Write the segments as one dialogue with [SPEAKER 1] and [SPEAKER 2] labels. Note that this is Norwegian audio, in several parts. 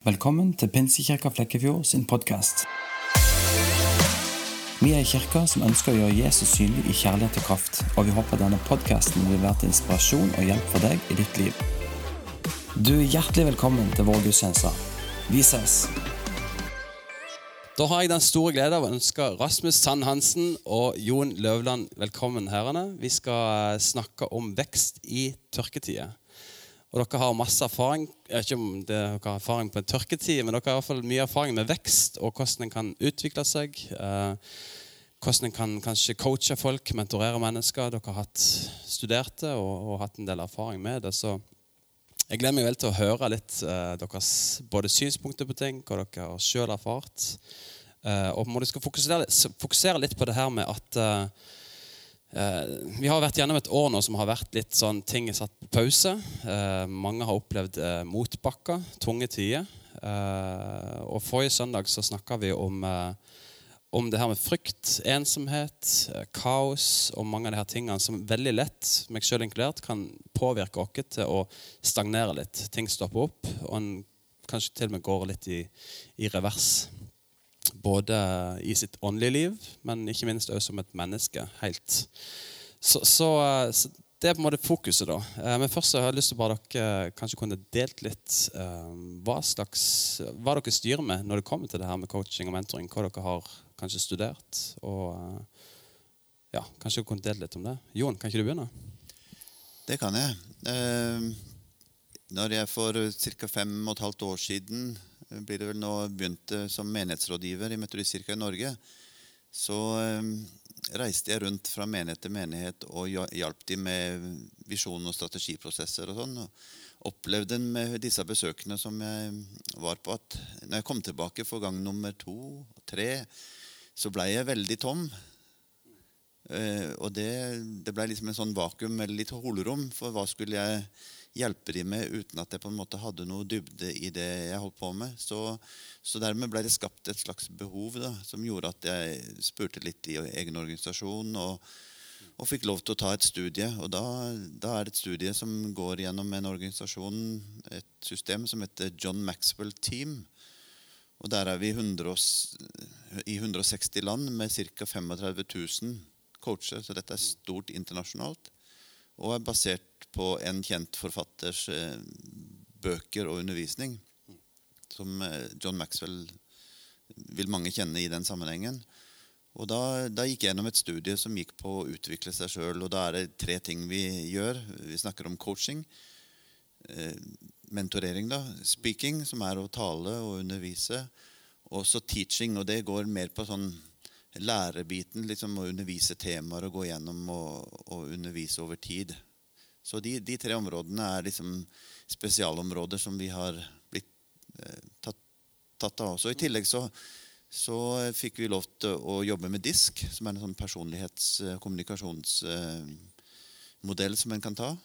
[SPEAKER 1] Velkommen til Pinsekirka Flekkefjord sin podkast. Vi er en kirke som ønsker å gjøre Jesus synlig i kjærlighet og kraft, og vi håper denne podkasten vil være til inspirasjon og hjelp for deg i ditt liv. Du er hjertelig velkommen til vår gudstjeneste. Vi ses!
[SPEAKER 2] Da har jeg den store glede av å ønske Rasmus Sand Hansen og Jon Løvland velkommen herrene. Vi skal snakke om vekst i tørketider. Og dere har masse erfaring jeg vet ikke om dere har erfaring på en tørketid, men dere har i hvert fall mye erfaring med vekst og hvordan en kan utvikle seg. Eh, hvordan en kan kanskje coache folk, mentorere mennesker. Dere har hatt studerte og, og, hatt en del erfaring med det. Så jeg gleder meg vel til å høre litt eh, deres både synspunkter på ting, hva dere har sjøl erfart. Eh, og må skal fokusere, fokusere, litt på det her med at Eh, vi har vært gjennom et år nå som har vært litt sånn ting er satt på pause. Eh, mange har opplevd eh, motbakker, tunge tider. og Forrige søndag så snakka vi om, om det her med frykt, ensomhet, kaos og mange av de her tingene som veldig lett, meg selv inkludert, kan påvirke oss til å stagnere litt. Ting stopper opp, og en kanskje til og med går litt i, i revers. Både i sitt åndelige liv, men ikke minst også som et menneske. helt. Så, så, så, det er på en måte fokuset, da. Eh, men først så har jeg lyst til bare dere kanskje kunne delt litt eh, hva slags, hva dere styrer med når det kommer til det her med coaching og mentoring. Hva dere har kanskje studert. Og eh, ja, kanskje dere kunne delt litt om det. Jon, kan ikke du begynne?
[SPEAKER 3] Det kan jeg. når jeg for ca. fem og et halvt år siden blir det vel nå begynt som menighetsrådgiver i Metodistkirka i Norge, så eh, reiste jeg rundt fra menighet til menighet og hjalp dem med visjon og strategiprosesser og sånn. Opplevde med disse besøkene som jeg var på, at når jeg kom tilbake for gang nummer to og tre, så blei jeg veldig tom. Eh, og det, det blei liksom en sånn vakuum eller litt holerom. For hva skulle jeg hjelpe dem med uten at jeg på en måte hadde noe dybde i det jeg holdt på med. Så, så dermed ble det skapt et slags behov da, som gjorde at jeg spurte litt i egen organisasjon. og, og fikk lov til å ta et studie. og da, da, er det et studie som går gjennom en organisasjon, et system som heter John Maxwell Team. Og Der er vi 100, i 160 land med ca. 35 000 coacher, så dette er stort internasjonalt. Og er basert på en kjent forfatters eh, bøker og undervisning. Som eh, John Maxwell vil mange kjenne i den sammenhengen. Og da, da, gikk jeg gjennom et studie som gikk på å utvikle seg sjøl. Og da er det tre ting vi gjør. Vi snakker om coaching. Eh, mentorering, da. Speaking, som er å tale og undervise. Og så teaching, og det går mer på sånn lærebiten. liksom Å undervise temaer og gå gjennom og, og undervise over tid. Så de, de, tre områdene er liksom spesialområder som vi har blitt eh, tatt, tatt, av Så I tillegg så, så, fikk vi lov til å jobbe med DISK, som er en sånn personlighets- eh, kommunikasjonsmodell som en kan ta.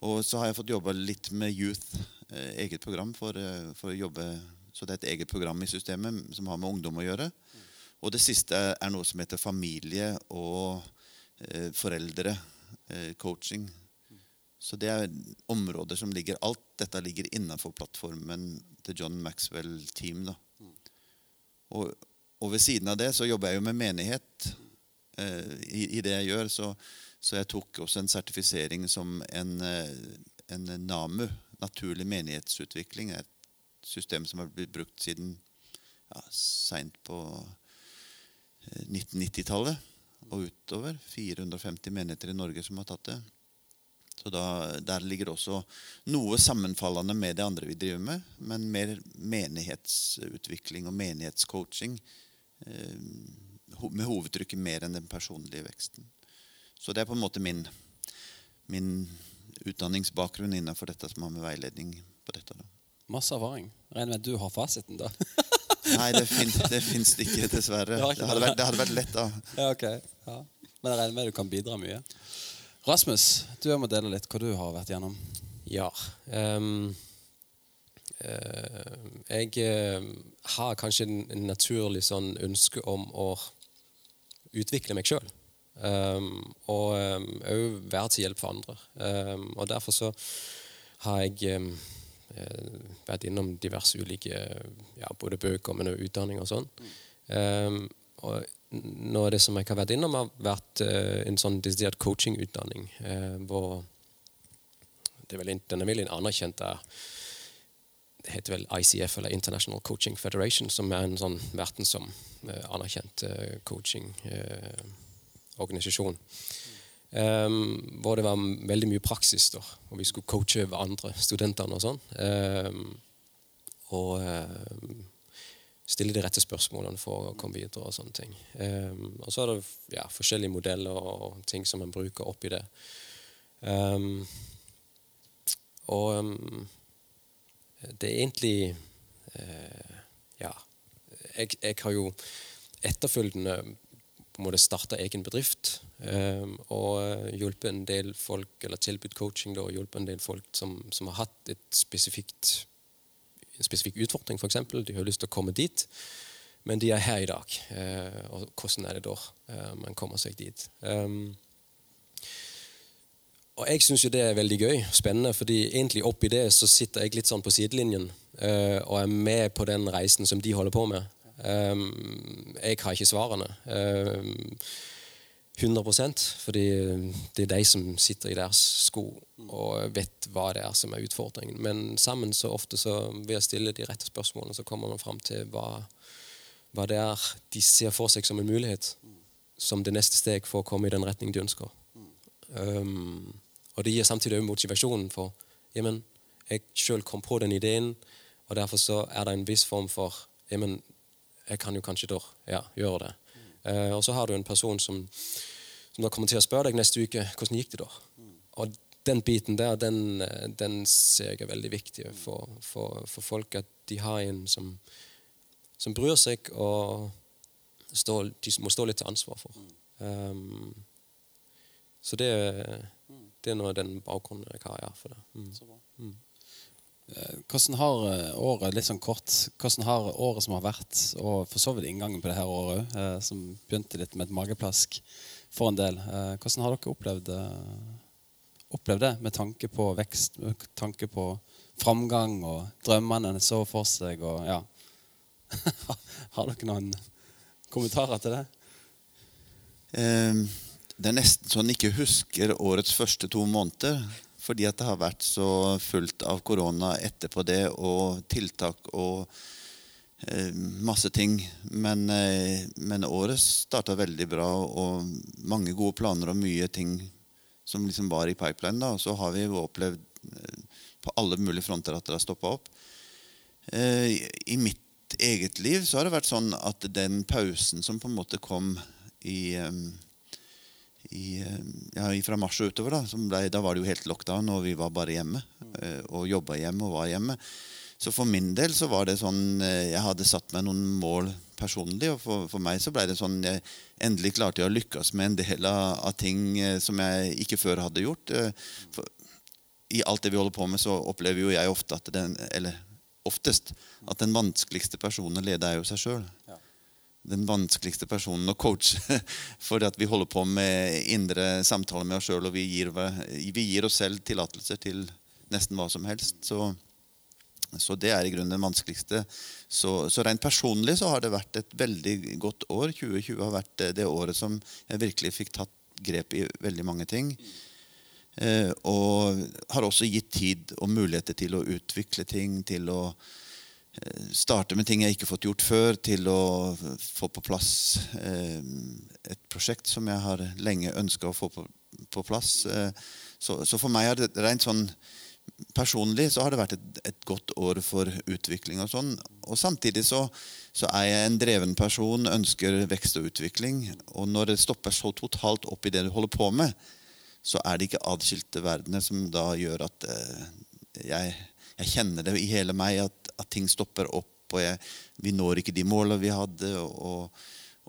[SPEAKER 3] Og så har jeg fått jobba litt med Youth, eh, eget program for, eh, for, å jobbe Så det er et eget program i systemet som har med ungdom å gjøre. Og det siste er noe som heter familie og eh, foreldre Eh. Så det er områder som ligger Alt dette ligger innenfor plattformen til John Maxwell Team. Da. Og, og, ved siden av det så jobber jeg jo med menighet eh, i, i, det jeg gjør. Så, så, jeg tok også en sertifisering som en, eh, en NAMU, naturlig menighetsutvikling. Et system som har blitt brukt siden ja, seint på 1990-tallet. Eh, og utover. 450 menigheter i Norge som har tatt det. Så da, Der ligger også noe sammenfallende med det andre vi driver med, men mer menighetsutvikling og menighetscoaching. Eh, med hovedtrykket mer enn den personlige veksten. Så det er på en måte min, min utdanningsbakgrunn innenfor dette som har med veiledning på dette. Da.
[SPEAKER 2] Masse erfaring. Regner med at du har fasiten, da.
[SPEAKER 3] Nei, det, fin, det fins ikke, dessverre. Det, det, hadde vært, det, hadde vært, lett, da.
[SPEAKER 2] Ja, ok. Ja. Men jeg regner med du kan bidra mye. Rasmus, du må dele litt hva du har vært gjennom.
[SPEAKER 4] Ja. Um, uh, jeg uh, har kanskje en naturlig sånn ønske om å utvikle meg sjøl. Um, og òg um, være til hjelp for andre. og derfor så har jeg vært innom diverse ulike ja, både bøker, men også utdanning og sånn. Um, og noe av det som jeg har vært innom, har vært uh, en sånn desidert coachingutdanning. Uh, hvor det er vel, Den er veldig anerkjent der. Det heter vel ICF, eller International Coaching Federation, som er en sånn verdensom uh, anerkjent coaching-organisasjon. Um, hvor det var veldig mye praksis, da, og vi skulle coache hverandre, studentene og sånn. Um, og um, stille de rette spørsmålene for å komme videre. Og sånne ting. og så er det ja, forskjellige modeller og ting som man bruker oppi det. og det er egentlig uh, Ja. Jeg, jeg har jo etterfølgende på en måte starta egen bedrift. Um, og hjulpet en del folk, eller tilbudt coaching da, og hjulpet en del folk som, som har hatt et spesifikt, en spesifikk utfordring, f.eks. De har lyst til å komme dit, men de er her i dag. Uh, og hvordan er det da uh, man kommer seg dit? Um, og jeg syns jo det er veldig gøy, spennende, fordi egentlig oppi det så sitter jeg litt sånn på sidelinjen uh, og er med på den reisen som de holder på med. Um, jeg har ikke svarene. Um, 100% fordi det er de som sitter i deres sko og vet hva det er som er utfordringen. Men sammen så ofte så ved å stille de rette spørsmålene så kommer man fram til hva, hva det er de ser for seg som en mulighet. Som det neste steg for å komme i den retning de ønsker. Um, og det gir samtidig motivasjonen for jamen, jeg sjøl kom på den ideen, og derfor så er det en viss form for jamen, jeg kan jo kanskje da ja, gjøre det. Uh, og så har du en person som, som da kommer til å spørre deg neste uke hvordan gikk det da. Og den biten der, den, den ser jeg er veldig viktig for, for, for, folk. At de har en som, som bryr seg, og stå, de må stå litt til ansvar for. Um, så det, det er av den bakgrunnen jeg har for det. Mm. Mm.
[SPEAKER 2] Eh, hvordan har eh, året litt sånn kort, hvordan har året som har vært, og for så vidt inngangen på det her året òg, eh, som begynte litt med et mageplask for en del, hvordan har dere opplevd, opplevd det med tanke på vekst, med tanke på framgang og drømmene en så for seg? og ja. Har dere noen kommentarer til det?
[SPEAKER 3] Det er nesten sånn jeg ikke husker årets første to måneder fordi at det har vært så fullt av korona etterpå det, og tiltak og eh, masse ting. Men, eh, men året starta veldig bra, og mange gode planer og mye ting som liksom var i pipeline. Og så har vi opplevd eh, på alle mulige fronter at det har stoppa opp. Eh, I mitt eget liv så har det vært sånn at den pausen som på en måte kom i eh, i, eh, ja, fra mars og utover. Da, ble, da var det jo helt lockdown, og vi var bare hjemme. Eh, og jobba hjemme og var hjemme. Så for min del så var det sånn eh, Jeg hadde satt meg noen mål personlig. Og for, for meg så ble det sånn jeg endelig klarte jeg å lykkes med en del av, av ting som jeg ikke før hadde gjort. For, I alt det vi holder på med, så opplever jo jeg ofte at den, eller oftest at den vanskeligste personen leder er jo seg sjøl. Den vanskeligste personen å coache. For at vi holder på med indre samtaler med oss sjøl, og vi gir, vi gir, oss selv tillatelser til nesten hva som helst. Så, så, det er i grunnen den vanskeligste. Så, så, rent personlig så har det vært et veldig godt år. 2020 har vært det året som jeg virkelig fikk tatt grep i veldig mange ting. Eh, og har også gitt tid og muligheter til å utvikle ting, til å Eh, starte med ting jeg ikke har fått gjort før, til å få på plass eh, et prosjekt som jeg har lenge ønska å få på, på plass. Eh, så, så, for meg har det rent sånn personlig så har det vært et, et godt år for utvikling. Og sånn. Og samtidig så, så, er jeg en dreven person, ønsker vekst og utvikling. Og når det stopper så totalt opp i det du holder på med, så er det ikke adskilte verdener som da gjør at eh, jeg, jeg kjenner det i hele meg at at ting stopper opp, og jeg, vi når ikke de målene vi hadde. Og,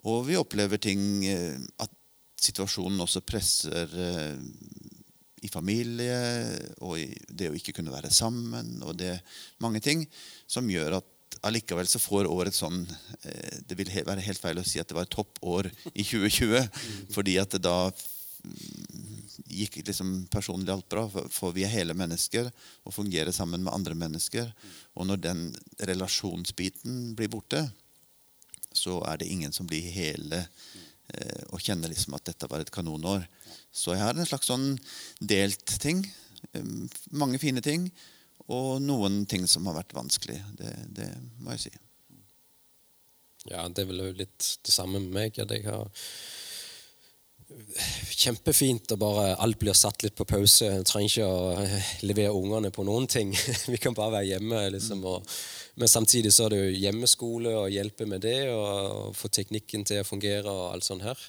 [SPEAKER 3] og, vi opplever ting eh, At situasjonen også presser eh, i familie, og i det å ikke kunne være sammen, og det mange ting som gjør at allikevel så får året sånn eh, Det vil være helt feil å si at det var et toppår i 2020. fordi at da gikk liksom personlig alt bra. For, vi er hele mennesker og fungerer sammen med andre mennesker. Og når den relasjonsbiten blir borte, så er det ingen som blir hele eh, og kjenner liksom at dette var et kanonår. Så jeg har en slags sånn delt ting. Eh, mange fine ting. Og noen ting som har vært vanskelig. Det, det må jeg si.
[SPEAKER 4] Ja, det er vel litt det samme med meg. At jeg har Kjempefint og bare alt blir satt litt på pause. Jeg trenger ikke å levere ungene på noen ting. Vi kan bare være hjemme. liksom. Og, men samtidig så er det jo hjemmeskole og hjelpe med det og få teknikken til å fungere og alt sånt her.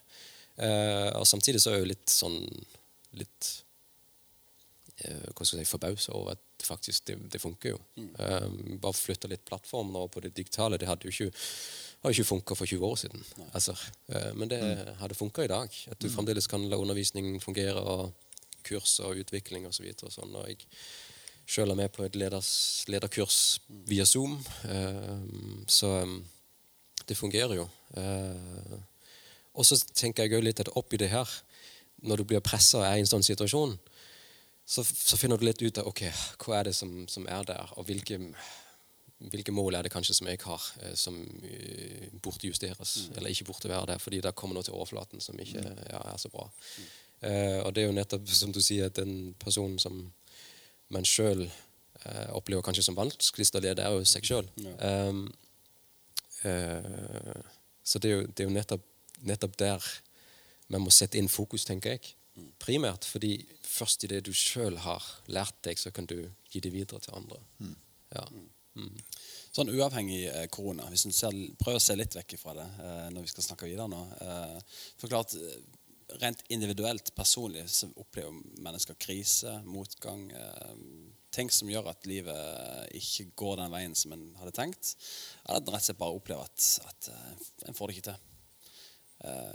[SPEAKER 4] Eh, og samtidig så er jeg jo litt sånn litt eh, hva skal jeg si, forbausa over at faktisk det, det funker jo. Eh, bare flytte litt plattformen over på det digitale. Det hadde jo ikke har ikke funka for 20 år siden. Altså, eh, men det hadde funka i dag. At du fremdeles kan la undervisningen fungere, og kurs og utvikling osv. Og, så sånn, og jeg sjøl er med på et leders, lederkurs via Zoom. eh, så um, det fungerer jo. Eh, og så tenker jeg òg litt at oppi det her, når du blir pressa og er i en sånn situasjon, så, så finner du litt ut av ok, hva er det som, som er der, og hvilke hvilke mål er det kanskje som jeg har, eh, som eh, burde justeres, eller ikke burde være der, fordi det kommer noe til overflaten som ikke ja, er så bra. Uh, og det er jo nettopp, som du sier, at den personen som man sjøl uh, opplever kanskje som vanskeligst å lede, er jo seg sjøl. Um, uh, så det er jo, det er jo nettopp, nettopp der man må sette inn fokus, tenker jeg. Primært fordi først i det du sjøl har lært deg, så kan du gi det videre til andre. Ja.
[SPEAKER 2] Sånn uavhengig eh, korona, hvis en prøver å se litt vekk fra det eh, når vi skal snakke videre nå eh, For klart, eh, Rent individuelt, personlig, så opplever mennesker krise, motgang. Eh, ting som gjør at livet ikke går den veien som en hadde tenkt. Eller at rett og slett bare opplever at, at eh, en får det ikke til. Eh,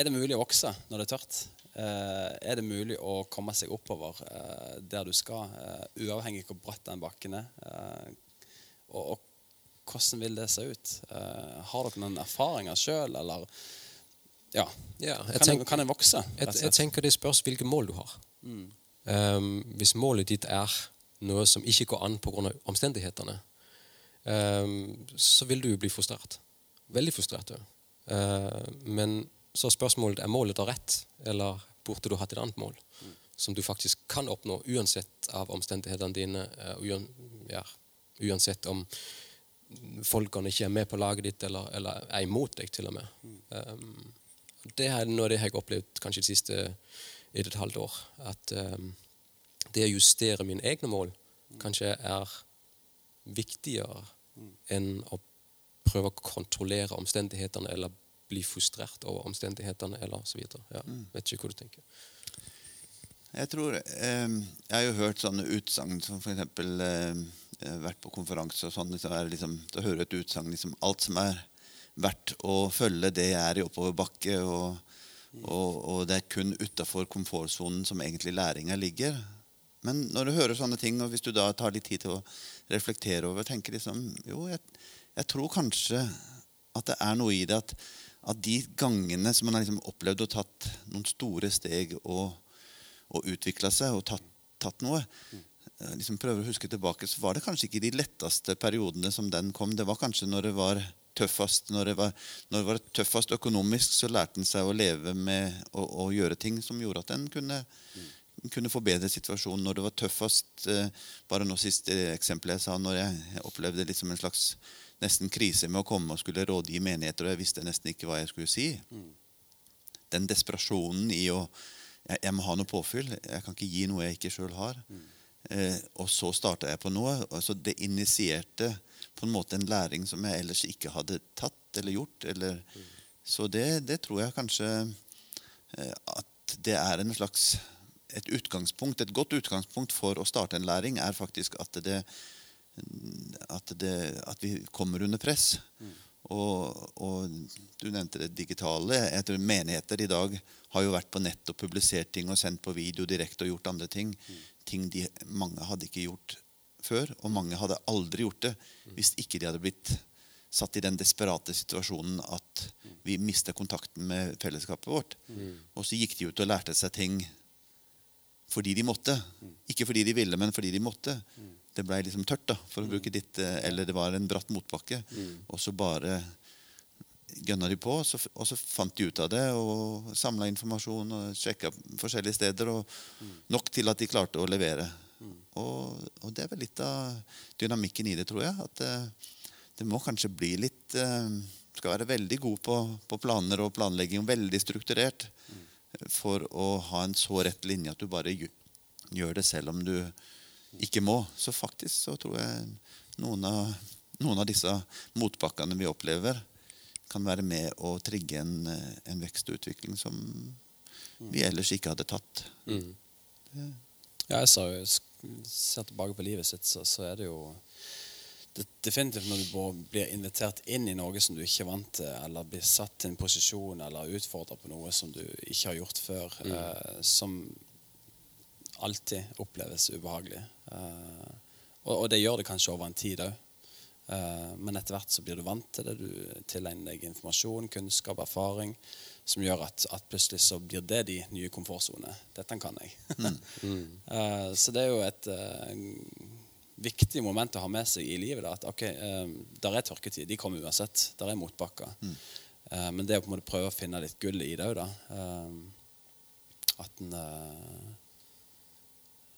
[SPEAKER 2] er det mulig å vokse når det er tørt? Eh, er det mulig å komme seg oppover eh, der du skal, eh, uavhengig av hvor bratt den bakken er? Og, og hvordan vil det se ut? Uh, har dere noen erfaringer sjøl, eller ja.
[SPEAKER 4] Ja, jeg
[SPEAKER 2] kan,
[SPEAKER 4] tenk-
[SPEAKER 2] en, kan en vokse?
[SPEAKER 4] Jeg, jeg tenker det spørs hvilke mål du har. Um, hvis målet ditt er noe som ikke går an pga. omstendighetene, um, så vil du jo bli frustrert. Veldig frustrert. Uh, men så er spørsmålet er målet da rett, eller burde du hatt et annet mål? Som du faktisk kan oppnå uansett av omstendighetene dine, uh, uan, ja, uansett om folkene ikke er med på laget ditt eller, eller er imot deg, til og med. Um, det er noe av det jeg har opplevd kanskje det siste et og et halvt år. At um, det å justere mine egne mål kanskje er viktigere enn å prøve å kontrollere omstendighetene eller bli frustrert over omstendighetene eller så videre. Ja, vet ikke hva du tenker.
[SPEAKER 3] Jeg tror eh, Jeg har jo hørt sånne utsagn som f.eks. Eh, vært på konferanse og sånn. Liksom, liksom, hører du et utsagn liksom, Alt som er verdt å følge, det er i oppoverbakke. Og, og, og det er kun utafor komfortsonen som egentlig læringa ligger. Men når du hører sånne ting, og hvis du da tar litt tid til å reflektere over tenker liksom, Jo, jeg, jeg tror kanskje at det er noe i det at, at de gangene som man har liksom opplevd og tatt noen store steg og, og utvikla seg og tatt, tatt noe eh, liksom Prøver å huske tilbake, så var det kanskje ikke de letteste periodene som den kom. Det var kanskje når det var tøffest når det var, når det var tøffest økonomisk, så lærte en seg å leve med å, gjøre ting som gjorde at en kunne, kunne forbedre situasjonen. Når det var tøffest eh, Bare nå siste eksempelet jeg sa, når jeg, jeg opplevde liksom en slags nesten krise med å komme og skulle rådgi menigheter, og jeg visste nesten ikke hva jeg skulle si. Den desperasjonen i å jeg, jeg må ha noe påfyll. Jeg kan ikke gi noe jeg ikke sjøl har. Eh, og så starta jeg på noe. Altså Det initierte på en måte en læring som jeg ellers ikke hadde tatt eller gjort. Eller, Så det, det tror jeg kanskje eh, at det er en slags et utgangspunkt, et godt utgangspunkt for å starte en læring er faktisk at det, at, det, at vi kommer under press. Og, og du nevnte det digitale. Jeg tror Menigheter i dag har jo vært på nett og publisert ting og sendt på video direkte og gjort andre ting. Ting de, mange hadde ikke gjort før, og mange hadde aldri gjort det hvis ikke de hadde blitt satt i den desperate situasjonen at vi mista kontakten med fellesskapet vårt. Og så gikk de ut og lærte seg ting fordi de måtte. Ikke fordi de ville, men fordi de måtte. Det blei liksom tørt, da, for å bruke ditt eh, Eller det var en bratt motbakke. Og så bare gønna de på, og så, og så fant de ut av det og samla informasjon og sjekka forskjellige steder. Og nok til at de klarte å levere. Og, og det er vel litt av dynamikken i det, tror jeg. At eh, det må kanskje bli litt uh, Skal være veldig god på, på planer og planlegging, veldig strukturert, for å ha en så rett linje at du bare gjør det selv om du ikke må. Så faktisk så tror jeg noen av, noen av disse motbakkene vi opplever, kan være med å trigge en, en vekst og utvikling som vi ellers ikke hadde tatt.
[SPEAKER 2] Ja, jeg sa jo, ser tilbake på livet sitt, så, så er det jo det, definitivt når du blir invitert inn i noe som du ikke er vant til, eller blir satt i en posisjon eller utfordra på noe som du ikke har gjort før, eh, som alltid oppleves ubehagelig. Eh, og, og det gjør det kanskje over en tid òg. Eh, men etter hvert så blir du vant til det. Du tilegner deg informasjon, kunnskap, erfaring som gjør at, at plutselig så blir det de nye komfortsonene. Dette kan jeg. Eh, så det er jo et uh, viktig moment å ha med seg i livet. Da, at ok, uh, der er tørketid. De kommer uansett. Der er motbakker. Eh, men det å på en måte prøve å finne litt gull i det òg, da. At en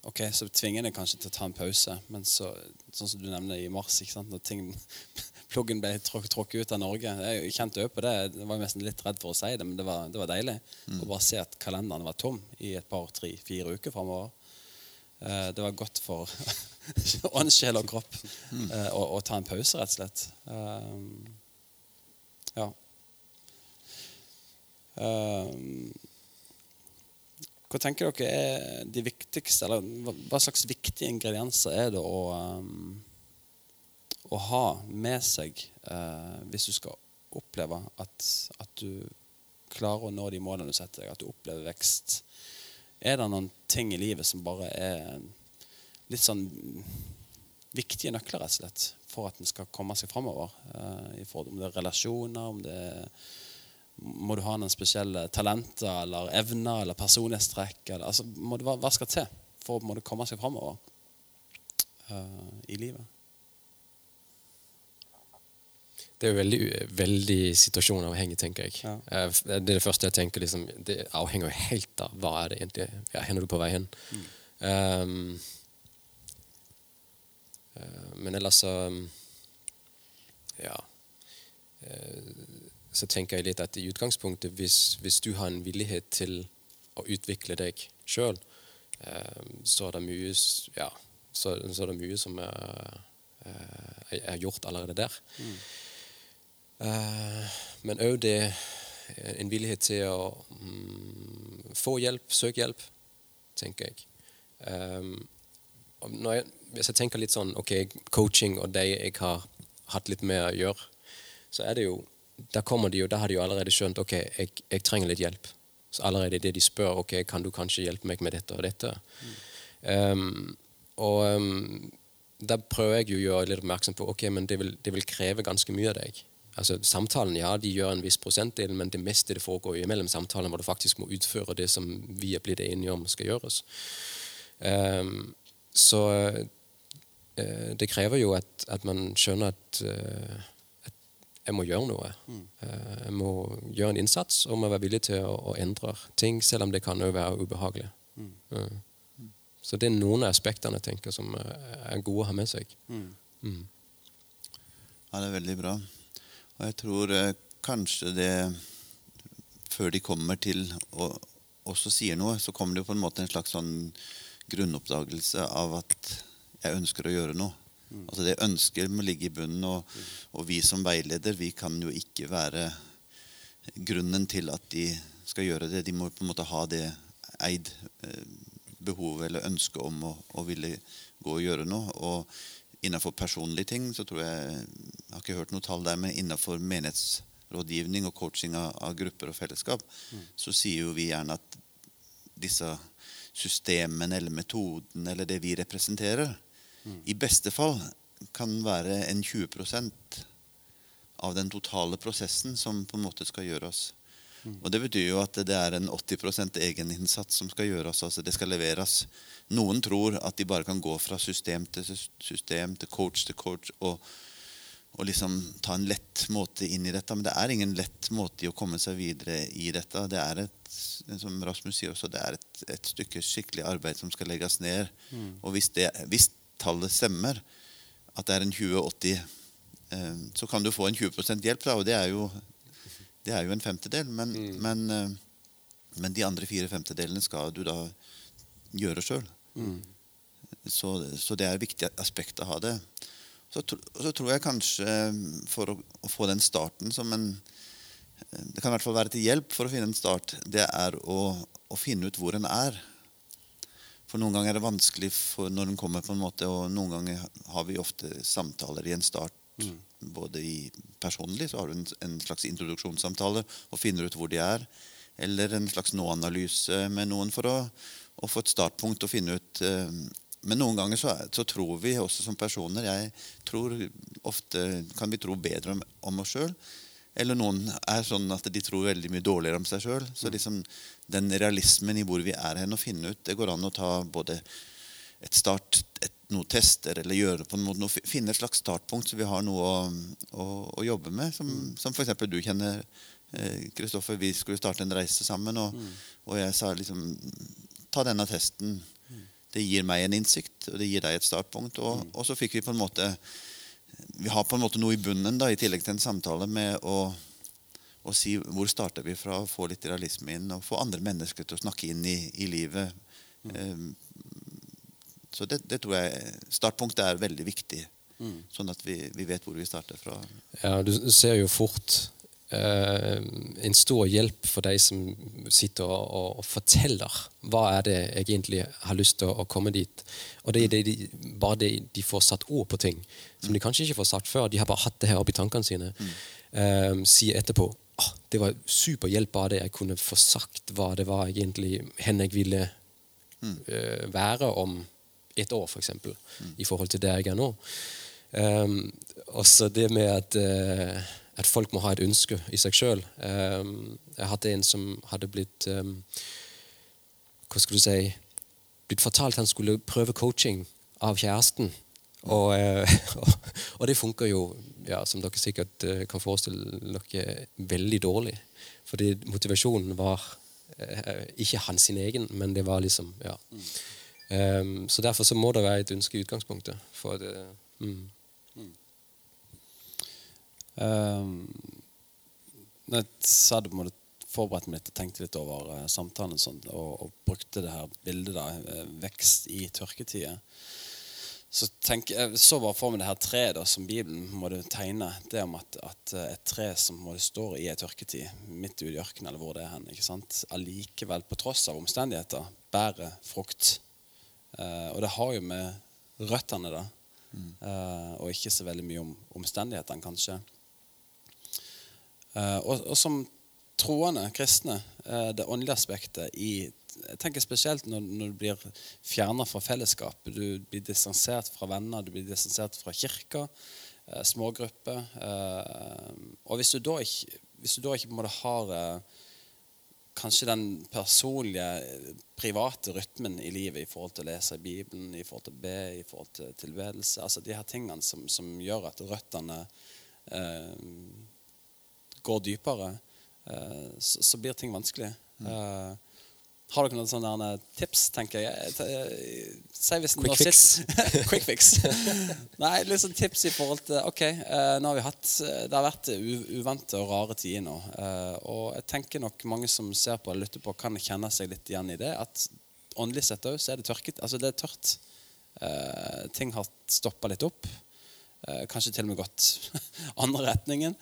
[SPEAKER 2] Ok, så tvinger det kanskje til å ta en pause, men så, sånn som du nevner i mars, når ting, pluggen ble tråk- tråkket ut av Norge Jeg kjente òg på det. Jeg var nesten litt redd for å si det, men det var, det var deilig å bare se at kalenderen var tom i et par, tre, fire uker framover. Eh, det var godt for ånd, sjel og kropp eh, å, å ta en pause, rett og slett. Um, ja. Eh, hva tenker dere er de viktigste, eller hva, slags viktige ingredienser er det å, um, å ha med seg uh, hvis du skal oppleve at, at du klarer å nå de målene du setter deg, at du opplever vekst? Er det noen ting i livet som bare er litt sånn viktige nøkler, rett og slett, for at en skal komme seg framover? Uh, om det er relasjoner, om det er må du ha noen spesielle talenter eller evner eller personlighetstrekk? Eller, altså, må du, hva, skal til for å komme seg framover uh, i livet?
[SPEAKER 4] Det er jo veldig, veldig situasjonavhengig, tenker jeg.
[SPEAKER 2] Ja.
[SPEAKER 4] Eh, Det er det første jeg tenker. Liksom, det avhenger jo helt av hva er det egentlig ja, er du på vei hen? Um, eh, men ellers så Ja. Eh, så tenker jeg litt at i utgangspunktet, hvis, hvis du har en villighet til å utvikle deg sjøl, så er det mye Ja, så, så er det mye som er, er, er gjort allerede der. Eh, men òg det eh, en villighet til å mm, få hjelp, søke hjelp, tenker jeg. Um, når jeg. Hvis jeg tenker litt sånn ok, coaching og de jeg har hatt litt med å gjøre, så er det jo Der kommer de jo, da har de jo allerede skjønt ok, jeg, jeg trenger litt hjelp. Så allerede det de spør ok, kan du kanskje hjelpe meg med dette og dette. Um, og um, da prøver jeg jo å gjøre litt oppmerksom på ok, men det vil, det vil kreve ganske mye av deg. Altså Samtalen ja, de gjør en viss prosentdel, men det meste det foregår jo imellom samtalen hvor du faktisk må utføre det som vi er blitt enige om skal gjøres. Um, så uh, det krever jo at, at man skjønner at, uh, jeg må gjøre noe. Mm. jeg må gjøre en innsats og må være villig til å, å endre ting, selv om det kan jo være ubehagelig. Ja. Så det er noen av aspektene jeg tenker som eh, er gode å ha med seg. Mm.
[SPEAKER 3] Ja, det er veldig bra. Og jeg tror eh, kanskje det Før de kommer til og også sier noe, så kommer det jo på en måte en slags sånn grunnoppdagelse av at jeg ønsker å gjøre noe. Altså Det ønsket må ligge i bunnen, og, og vi som veileder vi kan jo ikke være grunnen til at de skal gjøre det. De må på en måte ha det eid eh, behovet eller ønsket om å, å ville gå og gjøre noe. Og innenfor personlige ting så tror jeg Jeg har ikke hørt noe tall der, men innenfor menighetsrådgivning og coaching av, av grupper og fellesskap, så sier jo vi gjerne at disse systemene eller metoden eller det vi representerer, i beste fall kan være en 20% av den totale prosessen som på en måte skal gjøres. Og Det betyr jo at det er en 80% egeninnsats som skal gjøres. altså Det skal leveres. Noen tror at de bare kan gå fra system til system, til coach til coach, og, og liksom ta en lett måte inn i dette. Men det er ingen lett måte i å komme seg videre i dette. Det er et, som Rasmus sier også, det er et, et stykke skikkelig arbeid som skal legges ned. Og hvis, det, hvis tallet stemmer, at det er en 20-80 eh, så kan du få en 20% hjelp, da, og det er jo det er jo en femtedel, men, mm. men, eh, men, de andre fire femtedelene skal du da gjøre sjøl. Mm. Så, så, det er et viktig aspekt å ha det. Så, så tror jeg kanskje, eh, for å, å, få den starten som en Det kan i hvert fall være til hjelp for å finne en start. Det er å, å finne ut hvor en er. For noen ganger er det vanskelig når den kommer, på en måte, og noen ganger har vi ofte samtaler i en start. Mm både i personlig, så har du en, en, slags introduksjonssamtale og finner ut hvor de er. Eller en slags nå-analyse med noen for å, å, få et startpunkt og finne ut eh, Men noen ganger så, så, tror vi også som personer Jeg tror ofte kan vi tro bedre om, om oss sjøl. Eller noen er sånn at de tror veldig mye dårligere om seg sjøl. Så liksom den realismen i hvor vi er hen, og finne ut Det går an å ta både et start, et noe tester eller gjøre på en måte noe, finne et slags startpunkt så vi har noe å, å, å jobbe med. Som, mm. som f.eks. du kjenner, Kristoffer. Eh, vi skulle starte en reise sammen, og, mm. og, jeg sa liksom Ta denne testen. Mm. Det gir meg en innsikt, og det gir deg et startpunkt. Og, mm. og, så fikk vi på en måte Vi har på en måte noe i bunnen, da, i tillegg til en samtale, med å, å si hvor starter vi fra, få litt realisme inn, og få andre mennesker til å snakke inn i, i livet. Mm. Eh, så det, det, tror jeg Startpunktet er veldig viktig. Mm. Sånn at vi, vi, vet hvor vi starter fra.
[SPEAKER 4] Ja, Du ser jo fort eh, en stor hjelp for de som sitter og, og, og, forteller hva er det jeg egentlig har lyst til å, å komme dit. Og det er det de, bare det de får satt ord på ting som de kanskje ikke får sagt før. De har bare hatt det her oppi tankene sine. Mm. Eh, sier etterpå oh, det var super hjelp av det jeg kunne få sagt hva det var egentlig hen jeg ville mm. eh, være om et år, f.eks., for mm. i forhold til der jeg er nå. Um, også det med at, uh, at, folk må ha et ønske i seg sjøl. Um, jeg hadde en som hadde blitt um, Hva skal du si Blitt fortalt han skulle prøve coaching av kjæresten. Og, uh, og det funker jo, ja, som dere sikkert uh, kan forestille dere, veldig dårlig. Fordi motivasjonen var ikke hans sin egen, men det var liksom ja. Um, så Derfor så må det være et ønske i utgangspunktet. for det. Mm. Mm.
[SPEAKER 2] Um, jeg satt og forberedte meg litt og tenkte litt over uh, samtalen sånt, og, og, brukte det her bildet da, vekst i tørketida. Så tenk, jeg så bare for meg det her treet da, som Bibelen måtte tegne. Det om at, at uh, et tre som står i ei tørketid, midt ute i ørkenen eller hvor det er hen, ikke sant? allikevel, på tross av omstendigheter, bærer frukt. Eh, og det har jo med røttene da, mm. eh, og ikke så veldig mye om omstendighetene, kanskje. Eh, og, og, som troende kristne, det åndelige aspektet i jeg tenker Spesielt når, når du blir fjerna fra fellesskapet. Du blir distansert fra venner, du blir distansert fra kirka, smågrupper. og hvis du da ikke, du da ikke har kanskje den personlige, private rytmen i livet i forhold til å lese Bibelen, i forhold til å be, i forhold til tilbedelse. Altså de her tingene som, som gjør at røttene eh, går dypere. Eh, så, så, blir ting vanskelig. Mm. Eh, har dere noen sånne tips, tenker jeg? Si hvis
[SPEAKER 4] Quick fix.
[SPEAKER 2] Quick fix. Nei, litt sånn tips i forhold til Ok, nå har vi hatt Det har vært uvante og rare tider nå. Og jeg tenker nok mange som ser på og lytter på, kan kjenne seg litt igjen i det. At åndelig sett òg så er det tørket. Altså, det er tørt. Ting har stoppa litt opp. kanskje til og med gått andre retningen.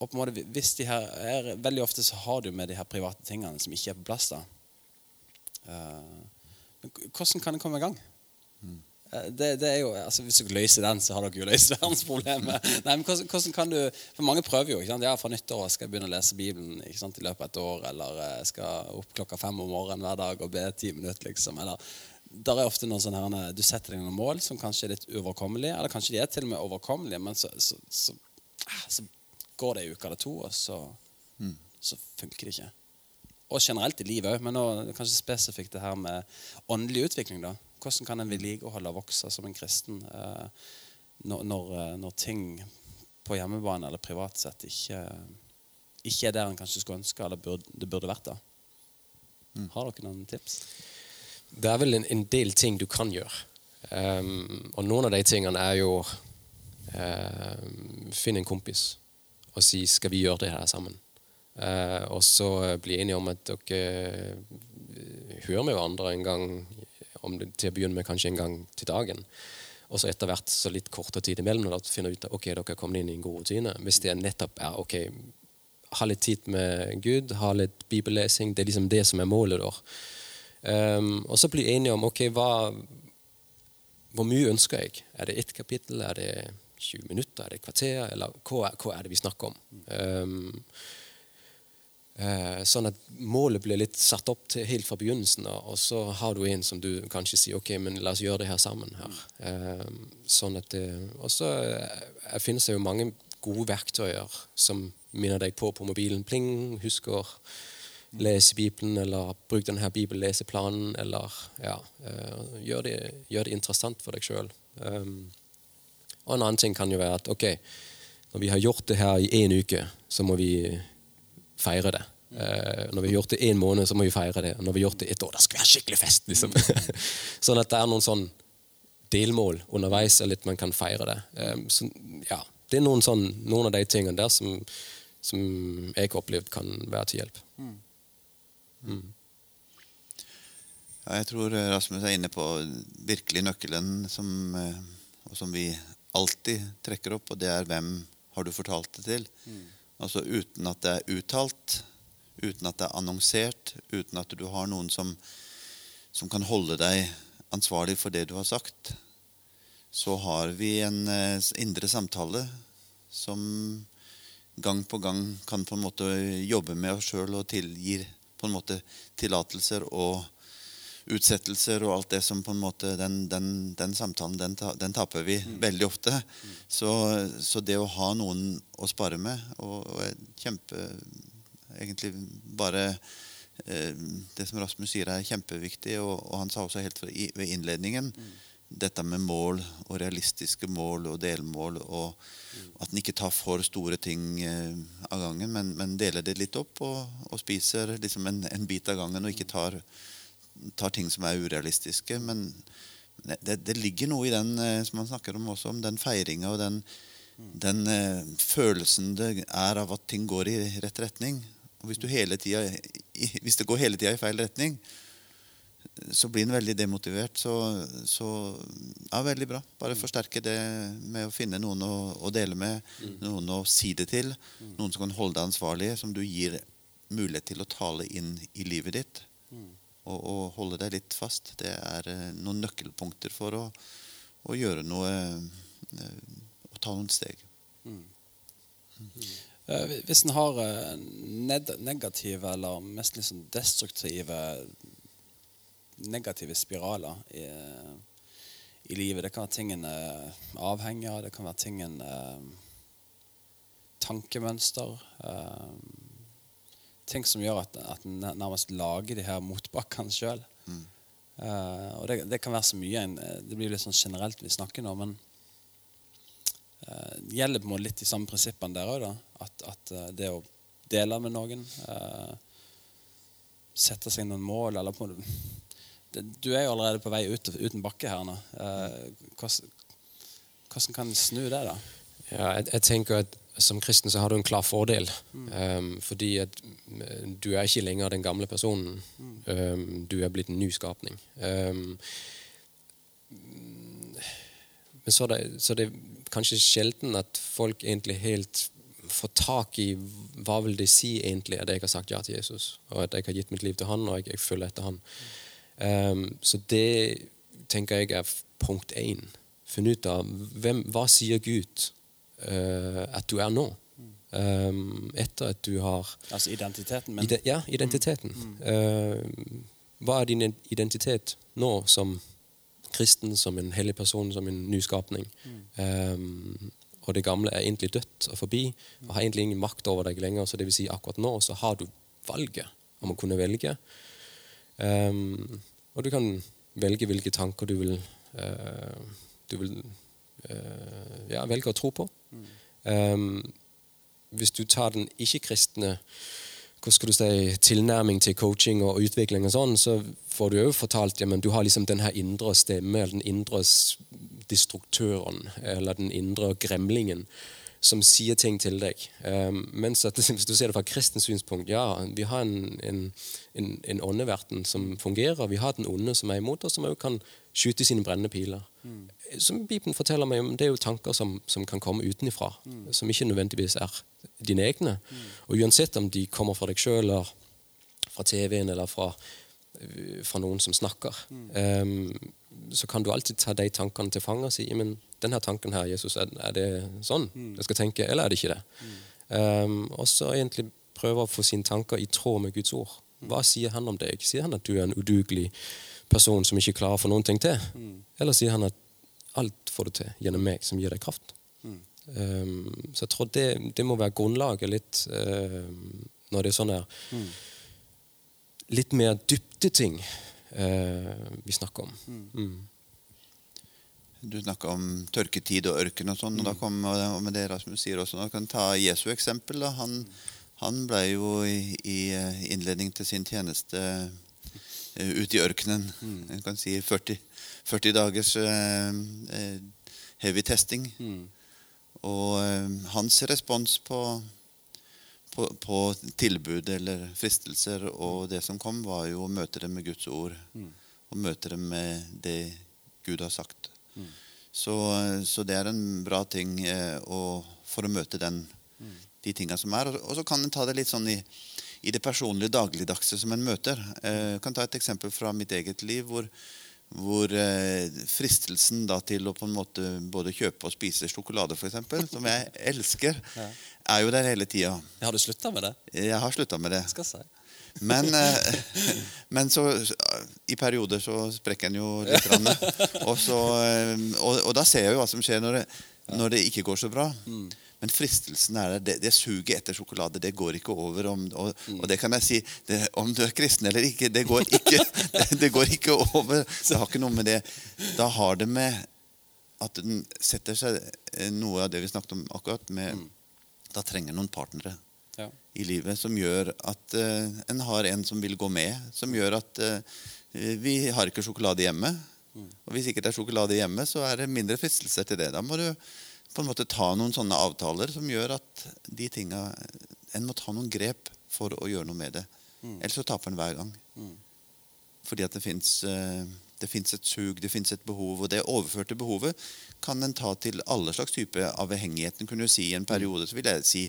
[SPEAKER 2] Og på en måte, hvis de her er, Veldig ofte så har du med de her private tingene som ikke er på plass. da. Uh, men hvordan kan det komme i gang? Uh, det, det, er jo, altså Hvis dere løser den, så har dere jo løst verdensproblemet. Nei, men hvordan, hvordan, kan du, For mange prøver jo. ikke sant? Ja, Fra nyttår skal jeg begynne å lese Bibelen ikke sant, i løpet av et år. Eller jeg skal opp klokka fem om morgenen hver dag og be ti minutter. liksom, eller der er ofte noen sånne her, Du setter deg noen mål som kanskje er litt uoverkommelige, eller kanskje de er til og med overkommelige, men så, så, så, ah, så går det ei uke eller to, og så, så funker det ikke. Og generelt i livet òg, men nå, kanskje spesifikt det her med åndelig utvikling. da. Hvordan kan en vedlikeholde og vokse som en kristen eh, når, når, eh, når ting på hjemmebane eller privat sett ikke, ikke er der en kanskje skulle ønske, eller burde, det burde vært da? Har dere noen tips?
[SPEAKER 4] Det er vel en, en del ting du kan gjøre. Um, og noen av de tingene er jo um, Finn en kompis og si 'skal vi gjøre det her sammen'? Uh, og så bli enige om at dere hører med hverandre en gang det, til å begynne med kanskje en gang til dagen. Og så etter hvert så litt kortere tid imellom når dere finner ut at ok, dere er kommet inn i en god rutine. Hvis det nettopp er ok, ha litt tid med Gud, ha litt bibellesing. Det er liksom det som er målet. da. Um, og så bli enige om ok, hva, hvor mye ønsker jeg. Er det ett kapittel? Er det 20 minutter? Er det et kvarter? Eller hva, hva er det vi snakker om? Um, sånn at målet blir litt satt opp til helt fra begynnelsen og så har du en som du kanskje sier ok, men la oss gjøre det her sammen. her. Um, sånn at det, Og så uh, finnes det jo mange gode verktøyer som minner deg på på mobilen. Pling, husker lese Bibelen, eller bruk denne bibelleseplanen, eller ja, uh, gjør, det, gjør, det, interessant for deg sjøl. Um, og en annen ting kan jo være at ok, når vi har gjort det her i én uke, så må vi feire det. Uh, når vi har gjort det én måned, så må vi feire det. Og når vi har gjort det ett år, da skal vi ha skikkelig fest. liksom. sånn at det er noen sånn delmål underveis, eller at man kan feire det. Um, så, ja, det er noen, sånn, noen, av de tingene der som, som jeg har opplevd kan være til hjelp. Mm.
[SPEAKER 3] Mm. Ja, jeg tror Rasmus er inne på virkelig nøkkelen som, og som vi alltid trekker opp, og det er hvem har du fortalt det til? Mm. Altså uten at det er uttalt, uten at det er annonsert, uten at du har noen som, som kan holde deg ansvarlig for det du har sagt så har vi en eh, indre samtale som gang på gang kan på en måte jobbe med oss sjøl og tilgir på en måte tillatelser og utsettelser og alt det som på en måte Den, den, den samtalen, den, den, taper vi mm. veldig ofte. Mm. Så, så, det å ha noen å spare med og, og kjempe Egentlig bare eh, Det som Rasmus sier, er kjempeviktig, og, og han sa også helt ved innledningen mm dette med mål og realistiske mål og delmål. Og at en ikke tar for store ting eh, av gangen, men, men deler det litt opp og, og spiser liksom en, en, bit av gangen og ikke tar, tar, ting som er urealistiske. Men det, det, ligger noe i den eh, som man snakker om også, om den feiringa og den, den uh, følelsen det er av at ting går i rett retning. Og hvis, tiden, hvis det går hele tida i feil retning, så blir en veldig demotivert. Så, så, ja, veldig bra. Bare forsterke det med å finne noen å, å dele med, noen å si det til. Noen som kan holde deg ansvarlig, som du gir mulighet til å tale inn i livet ditt. Mm. Og, og, holde deg litt fast. Det er uh, noen nøkkelpunkter for å, å gjøre noe uh, Å ta noen steg.
[SPEAKER 2] Uh, hvis en har negative eller mest liksom destruktive negative spiraler i, i, livet. Det kan være ting en er avhengig av, det kan være ting en eh, Tankemønster. Eh, ting som gjør at, at en nærmest lager de her motbakkene sjøl. Mm. Uh, og det, det, kan være så mye. Det blir litt sånn generelt vi snakker nå, men uh, det gjelder på en måte litt de samme prinsippene der òg. At, at eh, det å dele med noen uh, Sette seg noen mål eller på en du er jo allerede på vei ut uten bakke her nå. Uh, hvordan, hvordan kan en snu det, da?
[SPEAKER 4] Ja, jeg, jeg, tenker at Som kristen så har du en klar fordel. Mm. Um, fordi at du er ikke lenger den gamle personen. Mm. Um, du er blitt en ny skapning. Um, men så er, det, så er det kanskje sjelden at folk egentlig helt får tak i hva vil det si egentlig at jeg har sagt ja til Jesus, og at jeg har gitt mitt liv til han, og jeg, jeg følger etter han. Mm. Så det tenker jeg er punkt én. Finne ut av hvem, hva sier Gud at du er nå. Um, etter at du har
[SPEAKER 2] Altså identiteten? Men...
[SPEAKER 4] Ide, ja, identiteten. Mm. Uh, hva er din identitet nå som kristen, som en hellig person, som en nyskapning? Um, og det gamle er egentlig dødt og forbi og har egentlig ingen makt over deg lenger. Så det vil si akkurat nå så har du valget om å kunne velge. Um, og du kan velge hvilke tanker du vil, uh, du vil uh, ja, velge å tro på. Um, hvis du tar den ikke-kristne hva skal du si, tilnærming til coaching og utvikling, og sånn, så får du jo fortalt ja, du har liksom den her indre stemme, eller den indre destruktøren, eller den indre gremlingen, som sier ting til deg. Um, mens at, hvis du ser det fra kristens synspunkt, ja, vi har en, en, en, en åndeverden som fungerer. Vi har den onde som er imot oss, som også kan skyte sine brennende piler. Mm. Som Bibelen forteller meg det er jo tanker som, som kan komme utenfra, mm. som ikke nødvendigvis er dine egne. Mm. Og uansett om de kommer fra deg sjøl, eller fra TV-en, eller fra, fra, noen som snakker, um, så kan du alltid ta de tankene til fange og si men denne tanken her, Jesus, er, er det sånn jeg skal tenke, eller er det ikke det? Um, og så egentlig prøve å få sine tanker i tråd med Guds ord. Hva sier han om deg? Sier han at du er en udugelig person som ikke klarer å få noen ting til? Eller sier han at alt får du til gjennom meg, som gir deg kraft? Um, så jeg tror det, det, må være grunnlaget litt uh, når det er sånne mm. litt mer dybdeting uh, vi snakker om. Mm.
[SPEAKER 3] Du snakka om tørketid og ørken og sånn. og da mm. kom og med det Rasmus sier også, da kan ta Jesu eksempel. Da. Han, han ble jo i, i eh, innledning til sin tjeneste ute i ørkenen. Mm. En kan si 40, 40 dagers uh, heavy testing. Mm. Og eh, hans respons på, på, på, tilbud eller fristelser og det som kom, var jo å møte dem med Guds ord. Mm. Og møte dem med det Gud har sagt. Mm. Så, så, det er en bra ting eh, og, for å møte den, mm. de tinga som er. Og, og, så kan en ta det litt sånn i, i det personlige dagligdagse som en møter. Eh, jeg kan ta et eksempel fra mitt eget liv. hvor hvor eh, fristelsen da til å på en måte både kjøpe og spise sjokolade, eksempel, som jeg elsker, er jo der hele tida.
[SPEAKER 2] Har du slutta med det?
[SPEAKER 3] Jeg har slutta med det.
[SPEAKER 2] Skal si.
[SPEAKER 3] Men, eh, men så, i perioder så sprekker en jo litt. Og, så, eh, og, og, da ser jeg jo hva som skjer når det, når det ikke går så bra. Men fristelsen er der. Det, det suget etter sjokolade det går ikke over. Om, og, og, det kan jeg si det, Om du er kristen eller ikke, det går ikke, det, det går ikke over. Det har ikke noe med det Da har det med at den setter seg eh, noe av det vi snakket om akkurat med mm. Da trenger noen partnere ja. i livet som gjør at uh, en har en som vil gå med. Som gjør at uh, vi har ikke sjokolade hjemme. Mm. Og hvis ikke det er sjokolade hjemme, så er det mindre fristelser til det. Da må du på en måte ta noen sånne avtaler som gjør at de tinga En må ta noen grep for å gjøre noe med det. Mm. Ellers så taper en hver gang. Mm. Fordi at det fins eh, et sug, det fins et behov. Og det overførte behovet kan en ta til alle slags type avhengigheten. kunne jo si I en periode så vil jeg si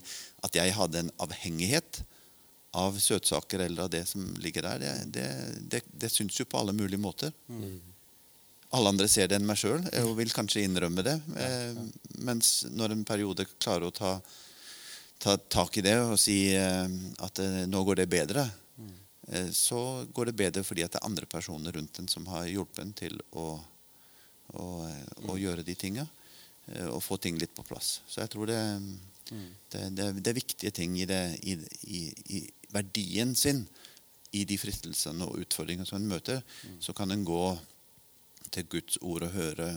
[SPEAKER 3] at jeg hadde en avhengighet av søtsaker eller av det som ligger der. Det, det, det, det syns jo på alle mulige måter. Mm alle andre ser det enn meg sjøl og vil kanskje innrømme det. Eh, mens når en periode klarer å ta, ta tak i det og si eh, at eh, nå går det bedre, eh, så går det bedre fordi at det er andre personer rundt en som har hjulpet en til å, å, å gjøre de tinga. Og få ting litt på plass. Så jeg tror det, det, det, det er viktige ting i, i, i, i, verdien sin i de fristelsene og utfordringene som en møter. Så kan en gå til Guds ord å høre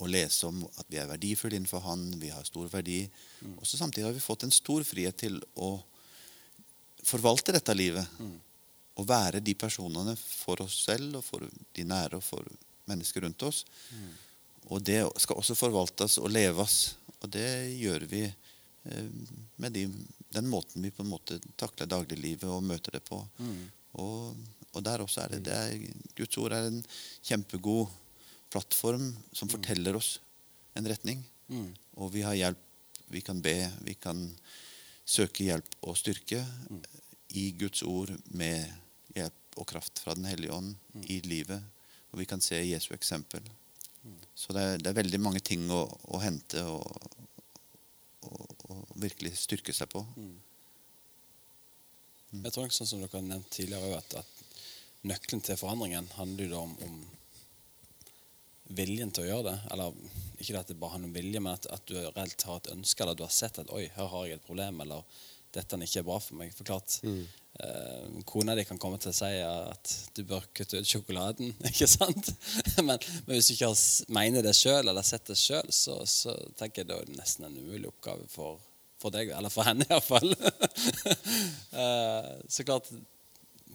[SPEAKER 3] og lese om at vi er verdifulle innenfor Han, vi har stor verdi. Mm. Og så Samtidig har vi fått en stor frihet til å forvalte dette livet. Mm. Og være de personene for oss selv og for de nære og for mennesker rundt oss. Mm. Og det skal også forvaltes og leves. Og det gjør vi eh, med de, den måten vi på en måte takler dagliglivet og møter det på. Mm. Og, og, der også er det, det er, Guds ord er en kjempegod plattform som mm. forteller oss en retning. Mm. Og vi har hjelp. Vi kan be, vi kan søke hjelp og styrke mm. i Guds ord med hjelp og kraft fra Den hellige ånd mm. i livet. Og vi kan se Jesu eksempel. Mm. Så det er, det er, veldig mange ting å, å hente og, og, og, virkelig styrke seg på.
[SPEAKER 2] Jeg tror ikke sånn som dere har nevnt tidligere, at, at nøkkelen til forandringen handler jo om, om viljen til å gjøre det. Eller ikke at det bare handler om vilje, men at, at du reelt har et ønske, eller du har sett at oi, her har jeg et problem, eller dette er ikke bra for meg. For klart, mm. eh, kona di kan komme til å si at du bør kutte ut sjokoladen, ikke sant? men, men, hvis du ikke har, mener det sjøl, eller sett det sjøl, så, så, tenker jeg det er nesten en umulig oppgave for, for deg, eller for henne iallfall. eh, så klart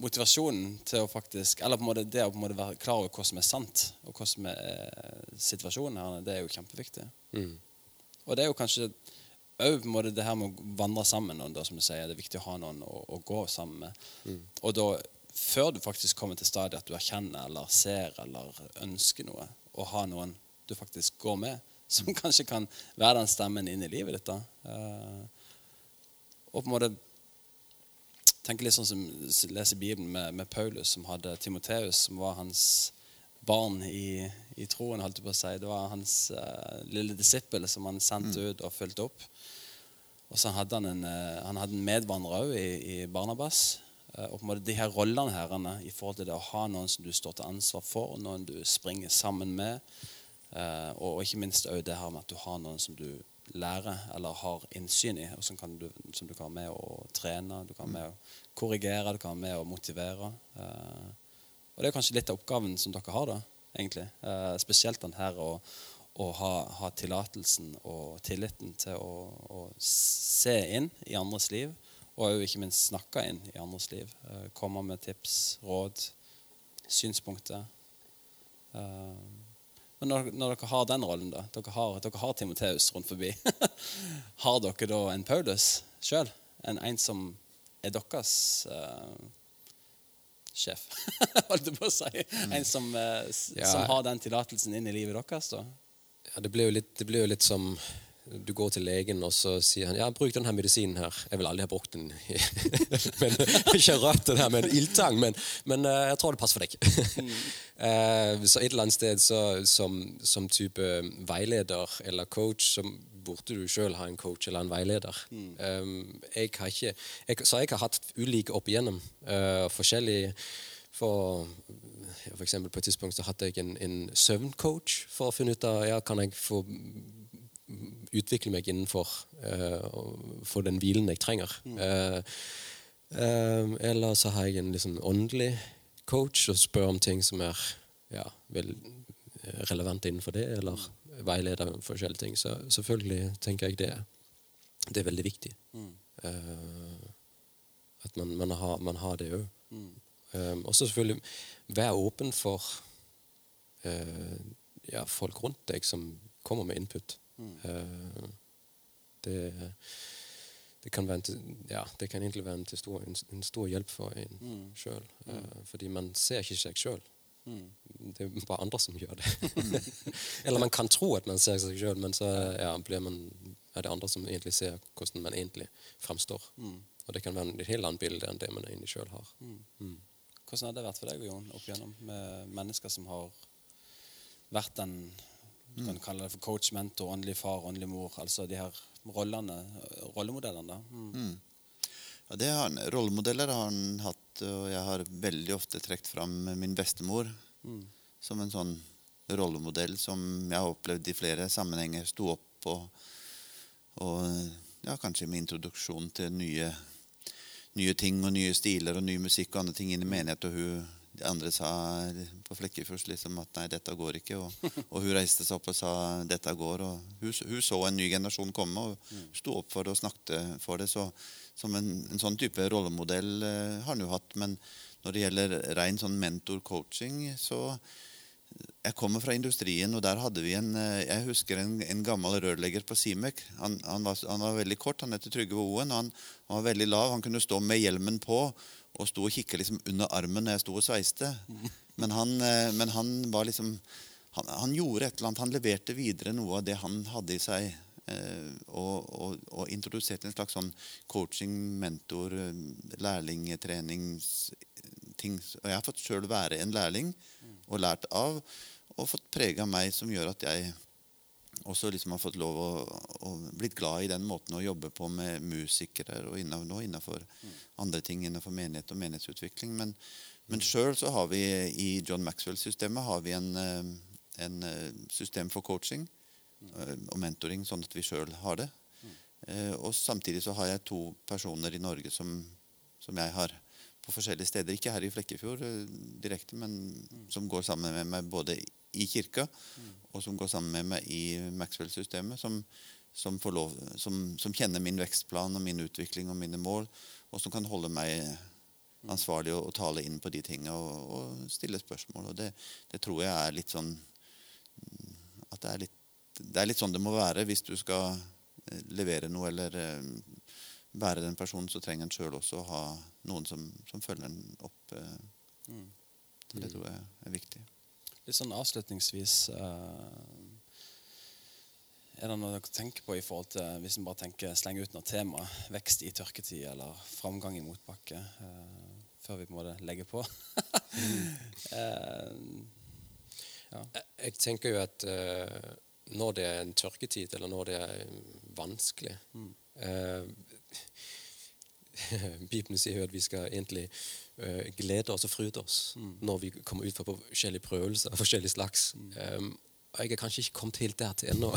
[SPEAKER 2] motivasjonen til å faktisk Eller på en måte det å på en måte være klar over hva som er sant, og hva som er eh, situasjonen her, det er jo kjempeviktig. Mm. Og det er jo kanskje òg det her med å vandre sammen. med noen, som du sier, Det er viktig å ha noen å, å gå sammen med. Mm. Og da, før du faktisk kommer til stadiet at du erkjenner eller ser eller ønsker noe, å ha noen du faktisk går med, som kanskje kan være den stemmen inn i livet ditt. da. Uh, og på en måte tenker litt sånn som leser Bibelen med, med, Paulus, som hadde Timoteus, som var hans barn i, i troen. holdt jeg på å si. Det var hans uh, lille disippel som han sendte mm. ut og fulgte opp. Og så hadde han en, uh, han hadde en medvandrer òg i, i, Barnabas. Uh, og på en måte de her rollene her, i forhold til det å ha noen som du står til ansvar for, noen du springer sammen med, og, og, ikke minst òg det her med at du har noen som du lærer eller har innsyn i, og som, du, som du kan være med å trene, du kan være med å korrigere, du kan være med å motivere. Eh, og Det er kanskje litt av oppgaven som dere har, da, egentlig. Eh, spesielt den her å, å ha, ha, tillatelsen og tilliten til å, å, se inn i andres liv, og ikke minst snakke inn i andres liv. Eh, komme med tips, råd, synspunkter. Eh, men når, når, dere har den rollen, da, dere har, dere har Timoteus rundt forbi, har dere da en Paulus sjøl? En, en som er deres uh, sjef, holdt jeg på å si? Mm. En som, uh, ja. som, har den tillatelsen inn i livet deres? da?
[SPEAKER 4] Ja, det blir jo litt, det blir jo litt som du går til legen, og så sier han ja, bruk denne medisinen her. Jeg vil aldri ha brukt den. men, ikke rødt den her med en ildtang, men, men uh, jeg tror det passer for deg. uh, så et eller annet sted så, som, som, type veileder eller coach, så burde du sjøl ha en coach eller en veileder. Mm. Um, jeg har ikke, jeg, så jeg har hatt ulike opp igjennom. Uh, forskjellige for for eksempel På et tidspunkt så hadde jeg en, en søvncoach for å finne ut av ja, kan jeg få utvikle meg innenfor uh, for den hvilen jeg trenger. Mm. Uh, uh, eller så har jeg en liksom åndelig coach og spør om ting som er ja, relevante innenfor det, eller veileder om forskjellige ting. Så selvfølgelig tenker jeg det, det er veldig viktig. Mm. at man, man, har, man, har, det òg. Mm. Um, og så selvfølgelig være åpen for ja, folk rundt deg som kommer med input. Mm. Det, det, kan være en, ja, det kan egentlig være en stor, en, en stor hjelp for en mm. sjøl. Uh, mm. fordi man ser ikke seg sjøl. Mm. Det er bare andre som gjør det. Eller man kan tro at man ser seg sjøl, men så ja, man, er det andre som egentlig ser hvordan man egentlig framstår. Mm. Og det kan være et helt annet bilde enn det man egentlig sjøl har. Mm.
[SPEAKER 2] Mm. Hvordan har det vært for deg Jon, opp igjennom med mennesker som har vært den du kan kalle det for coach, mentor, åndelig far, åndelig mor. Altså de her rollene, rollemodellene. Mm. Mm.
[SPEAKER 3] Ja, det har han, Rollemodeller har han hatt, og jeg har veldig ofte trukket fram min bestemor mm. som en sånn rollemodell som jeg har opplevd i flere sammenhenger. Sto opp og, og ja, kanskje med introduksjon til nye, nye ting og nye stiler og ny musikk og andre ting inn i menighet. og hun de andre sa på Flekkefjord liksom at nei, dette går ikke. Og, og, hun reiste seg opp og sa dette går. og Hun, hun så en ny generasjon komme og sto opp for det og snakket for det. Så som en, en sånn type rollemodell eh, har han jo hatt. Men når det gjelder ren sånn mentor-coaching, så jeg kommer fra industrien, og der hadde vi en eh, Jeg husker en, en gammel rørlegger på Simek. Han, han, var, han, var, veldig kort. Han het Trygve Oen. Han, han var veldig lav. Han kunne stå med hjelmen på og sto og kikka liksom under armen når jeg sto og sveiste. Men han, eh, men han var liksom han, han, gjorde et eller annet. Han leverte videre noe av det han hadde i seg. Eh, og, og, og, introduserte en slags sånn coaching, mentor, eh, lærlingtreningsting. Og jeg har fått sjøl være en lærling og lært av, og fått prega meg, som gjør at jeg også liksom har fått lov å, å blitt glad i den måten å jobbe på med musikere og innafor, nå innenfor mm. andre ting innenfor menighet og menighetsutvikling. Men, Men sjøl så har vi i John Maxwell-systemet har vi en, eh, en eh, system for coaching mm. og mentoring, sånn at vi sjøl har det. Mm. Og samtidig så har jeg to personer i Norge som, som jeg har på forskjellige steder. Ikke her i Flekkefjord direkte, men som går sammen med meg både i kirka og som går sammen med meg i Maxwell-systemet. Som, som, som, som kjenner min vekstplan og min utvikling og mine mål, og som kan holde meg ansvarlig og, og tale inn på de tingene og, og stille spørsmål. Og det, det tror jeg er litt sånn At det er litt, det er litt sånn det må være hvis du skal eh, levere noe eller eh, være den personen, så trenger en sjøl også å ha noen som, som følger en opp. Mm. Det tror jeg er viktig.
[SPEAKER 2] Litt sånn avslutningsvis eh, Er det noe dere tenker på i forhold til hvis en bare tenker slenge ut noe tema? Vekst i tørketid eller framgang i motbakke? eh, før vi på en måte legger på. ja.
[SPEAKER 4] Jeg, tenker jo at eh, når det er en tørketid, eller når det er vanskelig eh, Bibelen sier jo at vi skal egentlig eh, glede oss og fryder oss når vi kommer ut for forskjellige prøvelser av forskjellig slags. Um, og jeg er kanskje ikke kommet helt der til ennå.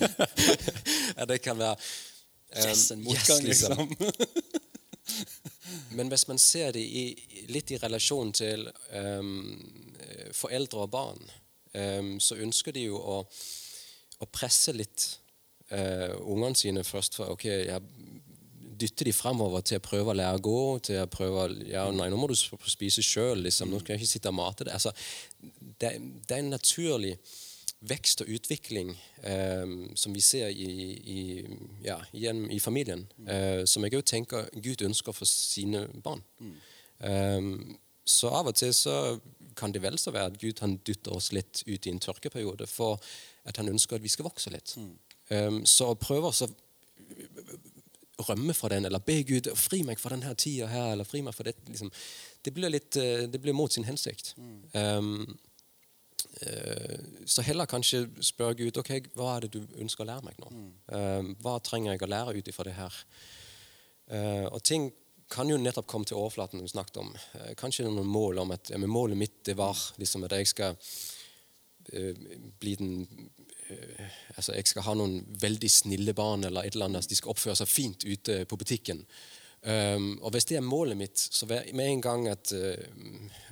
[SPEAKER 4] ja, det kan være um,
[SPEAKER 2] yes, en motgang,
[SPEAKER 4] yes,
[SPEAKER 2] liksom.
[SPEAKER 4] Men hvis man ser det i, litt i relasjon til um, foreldre og barn, så ønsker de jo å, å presse litt uh, ungene sine først. For ok, jeg dytter de fremover til å prøve å lære å gå, til å prøve ja, nei, nå må du spise sjøl, liksom. Nå skal jeg ikke sitte og mate deg. Altså, det, det er en naturlig vekst og utvikling eh, som vi ser i, i, ja, igjen i familien, eh, som jeg òg tenker Gud ønsker for sine barn. Eh, så av og til så kan det vel så være at Gud han dytter oss litt ut i en tørkeperiode for at han ønsker at vi skal vokse litt. Eh, så å prøve å rømme fra den, eller be Gud fri meg fra denne tida her, eller fri meg fra det liksom, Det blir litt, eh, det blir mot sin hensikt. Um, eh, så heller kanskje spørre Gud ok, hva er det du ønsker å lære meg nå. Um, hva trenger jeg å lære ut ifra det her? Eh, og ting kan jo nettopp komme til overflaten. vi snakket om. Kanskje noen mål om at ja, målet mitt det var liksom at jeg skal bli den altså Jeg skal ha noen veldig snille barn, eller et eller annet, de skal oppføre seg fint ute på butikken. Um, og Hvis det er målet mitt, så med en gang at uh,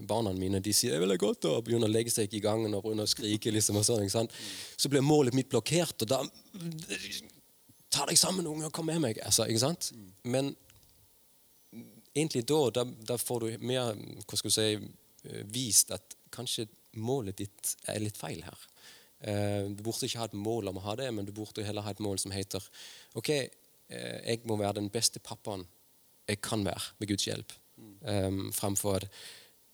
[SPEAKER 4] barna mine de sier 'jeg vil ha godt', og begynner å legge seg i gangen og begynner å skrike, liksom, og sånn, så blir målet mitt blokkert. Og da Ta deg sammen, unge, og kom med meg. Altså, ikke sant? Men egentlig da, da, da får du mer hva skal du si, eh, vist at kanskje målet ditt er litt feil her. Eh, du burde ikke ha et mål om å ha det, men du burde heller ha et mål som heter Ok, eh, jeg må være den beste pappaen jeg kan være med Guds hjelp, um, fremfor at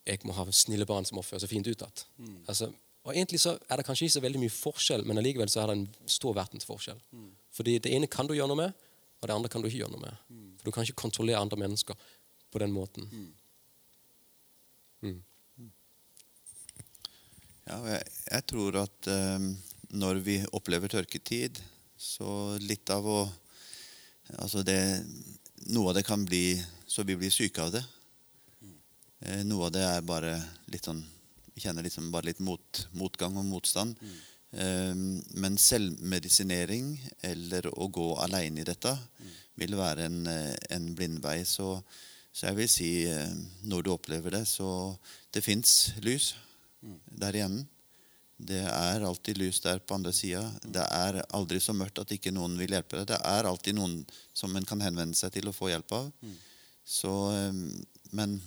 [SPEAKER 4] jeg må ha snille barn som oppfører seg fint utad. Altså, og egentlig så er det kanskje ikke så veldig mye forskjell, men allikevel så er det en stor verdensforskjell. Fordi det ene kan du gjøre noe med, og det andre kan du ikke gjøre noe med. For du kan ikke kontrollere andre mennesker på den måten. Mm.
[SPEAKER 3] Ja, jeg, tror at eh, når vi opplever tørketid, så litt av å Altså det Noe av det kan bli så vi blir syke av det. Eh, noe av det er bare litt sånn Vi kjenner liksom bare litt mot, motgang og motstand. Eh, men selvmedisinering eller å gå aleine i dette vil være en, en blindvei. Så, så jeg vil si, når du opplever det, så Det fins lys der i enden. Det er alltid lys der på andre sida. Det er aldri så mørkt at ikke noen vil hjelpe deg. Det er alltid noen som en kan henvende seg til og få hjelp av. Så, eh, men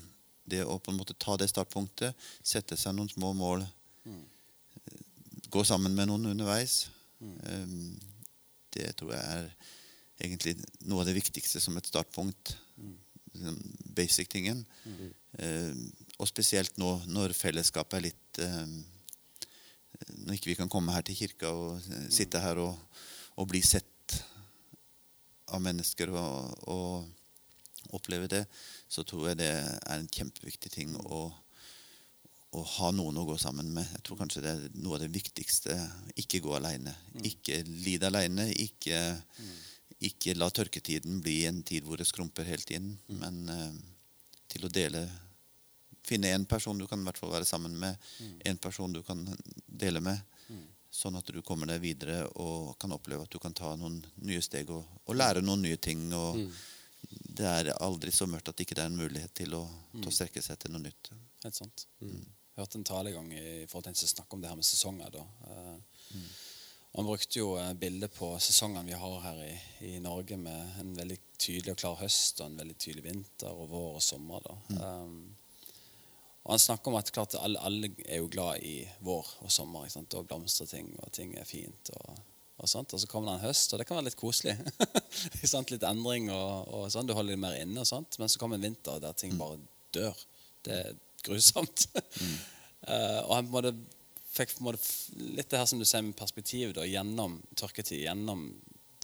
[SPEAKER 3] det å på en måte ta det startpunktet, sette seg noen små mål, eh, gå sammen med noen underveis, eh, det tror jeg er egentlig noe av det viktigste som et startpunkt. Basic-tingen. Og spesielt nå når fellesskapet er litt eh, Når ikke vi kan komme her til kirka og eh, sitte her og, og bli sett av mennesker og, og oppleve det, så tror jeg det er en kjempeviktig ting å, å ha noen å gå sammen med. Jeg tror kanskje det er noe av det viktigste. Ikke gå alene. Ikke lide alene. Ikke, ikke la tørketiden bli en tid hvor det skrumper helt inn, men eh, til å dele finne én person du kan i hvert fall være sammen med. En person du kan dele med. Sånn at du kommer deg videre og kan oppleve at du kan ta noen nye steg og, og lære noen nye ting. og Det er aldri så mørkt at ikke det er en mulighet til å, til å strekke seg til noe nytt.
[SPEAKER 2] Helt sant. Jeg hørte en tale i gang i forhold til en som snakket om det her med sesonger. da. Eh, Han brukte jo eh, bildet på sesongene vi har her i, i Norge, med en veldig tydelig og klar høst og en veldig tydelig vinter og vår og sommer. da. Um, og Han snakker om at klart alle, alle er jo glad i vår og sommer. ikke sant? Og blomstrer ting, og ting er fint. og, og sånt. Og så kommer det en høst, og det kan være litt koselig. Litt endring og, og sånn. Du holder litt mer inne, og sånt. men så kommer en vinter der ting bare dør. Det er grusomt. uh, og han måte fikk på en måte litt det her som du ser med perspektiv da, gjennom tørketid, gjennom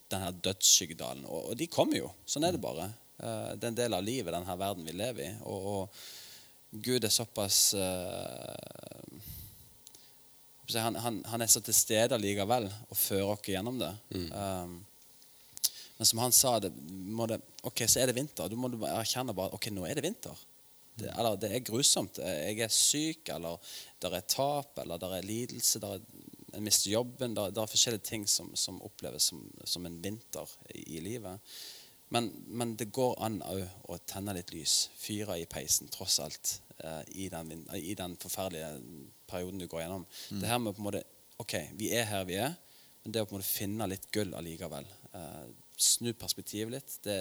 [SPEAKER 2] den her dødsskyggedalen. Og, og de kommer jo. Sånn er det bare. Uh, det er en del av livet, den her verden vi lever i. Og, og Gud er såpass uh, han, han, han er så til stede likevel og fører oss gjennom det. Um, men som han sa, det, det, ok, så er det vinter. Du må erkjenne bare ok, nå er det vinter. Det, eller det er grusomt. Jeg er syk, eller det er tap, eller det er lidelse. Der er, jeg mister jobben. Det er forskjellige ting som, som oppleves som, som en vinter i, i livet. Men, men det går an òg å tenne litt lys. Fyre i peisen, tross alt, eh, i, den, i den forferdelige perioden du går gjennom. Det her med på en måte Ok, vi er her vi er, men det å på en måte finne litt gull allikevel. Eh, snu perspektivet litt. Det,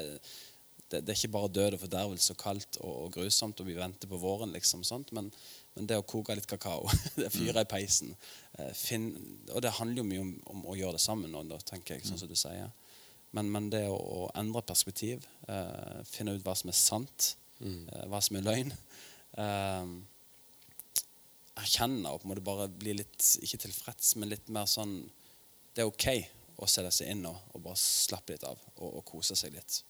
[SPEAKER 2] det, det er ikke bare død og fordervelse og kaldt og, og grusomt, og vi venter på våren, liksom, sånt, men, men det å koke litt kakao, det fyre i peisen eh, finn, Og det handler jo mye om, om å gjøre det sammen, nå, da, tenker jeg, sånn som du sier. Men, men det å, å endre perspektiv, eh, finne ut hva som er sant, eh, hva som er løgn eh, Erkjenne og på en måte bare bli litt ikke tilfreds, men litt mer sånn Det er ok å se seg inn og, og bare slappe litt av og, og kose seg litt.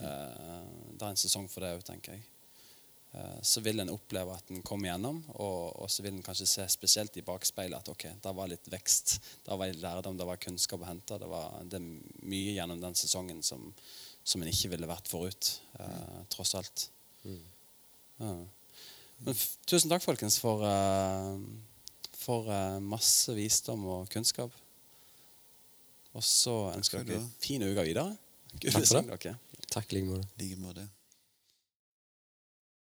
[SPEAKER 2] Eh, det er en sesong for det òg, tenker jeg. Eh, så vil en oppleve at en kommer gjennom, og, og så vil en kanskje se spesielt i bakspeilet at ok, det var litt vekst, det var litt lærdom, det var kunnskap å hente. Det, var, det er mye gjennom den sesongen som, som en ikke ville vært forut, eh, tross alt. Ja. Men tusen takk, folkens, for, uh, for uh, masse visdom og kunnskap. Og så ønsker dere fin uke videre. Gud
[SPEAKER 4] Takk for det.
[SPEAKER 2] dere.
[SPEAKER 4] Takk.
[SPEAKER 3] I like måte.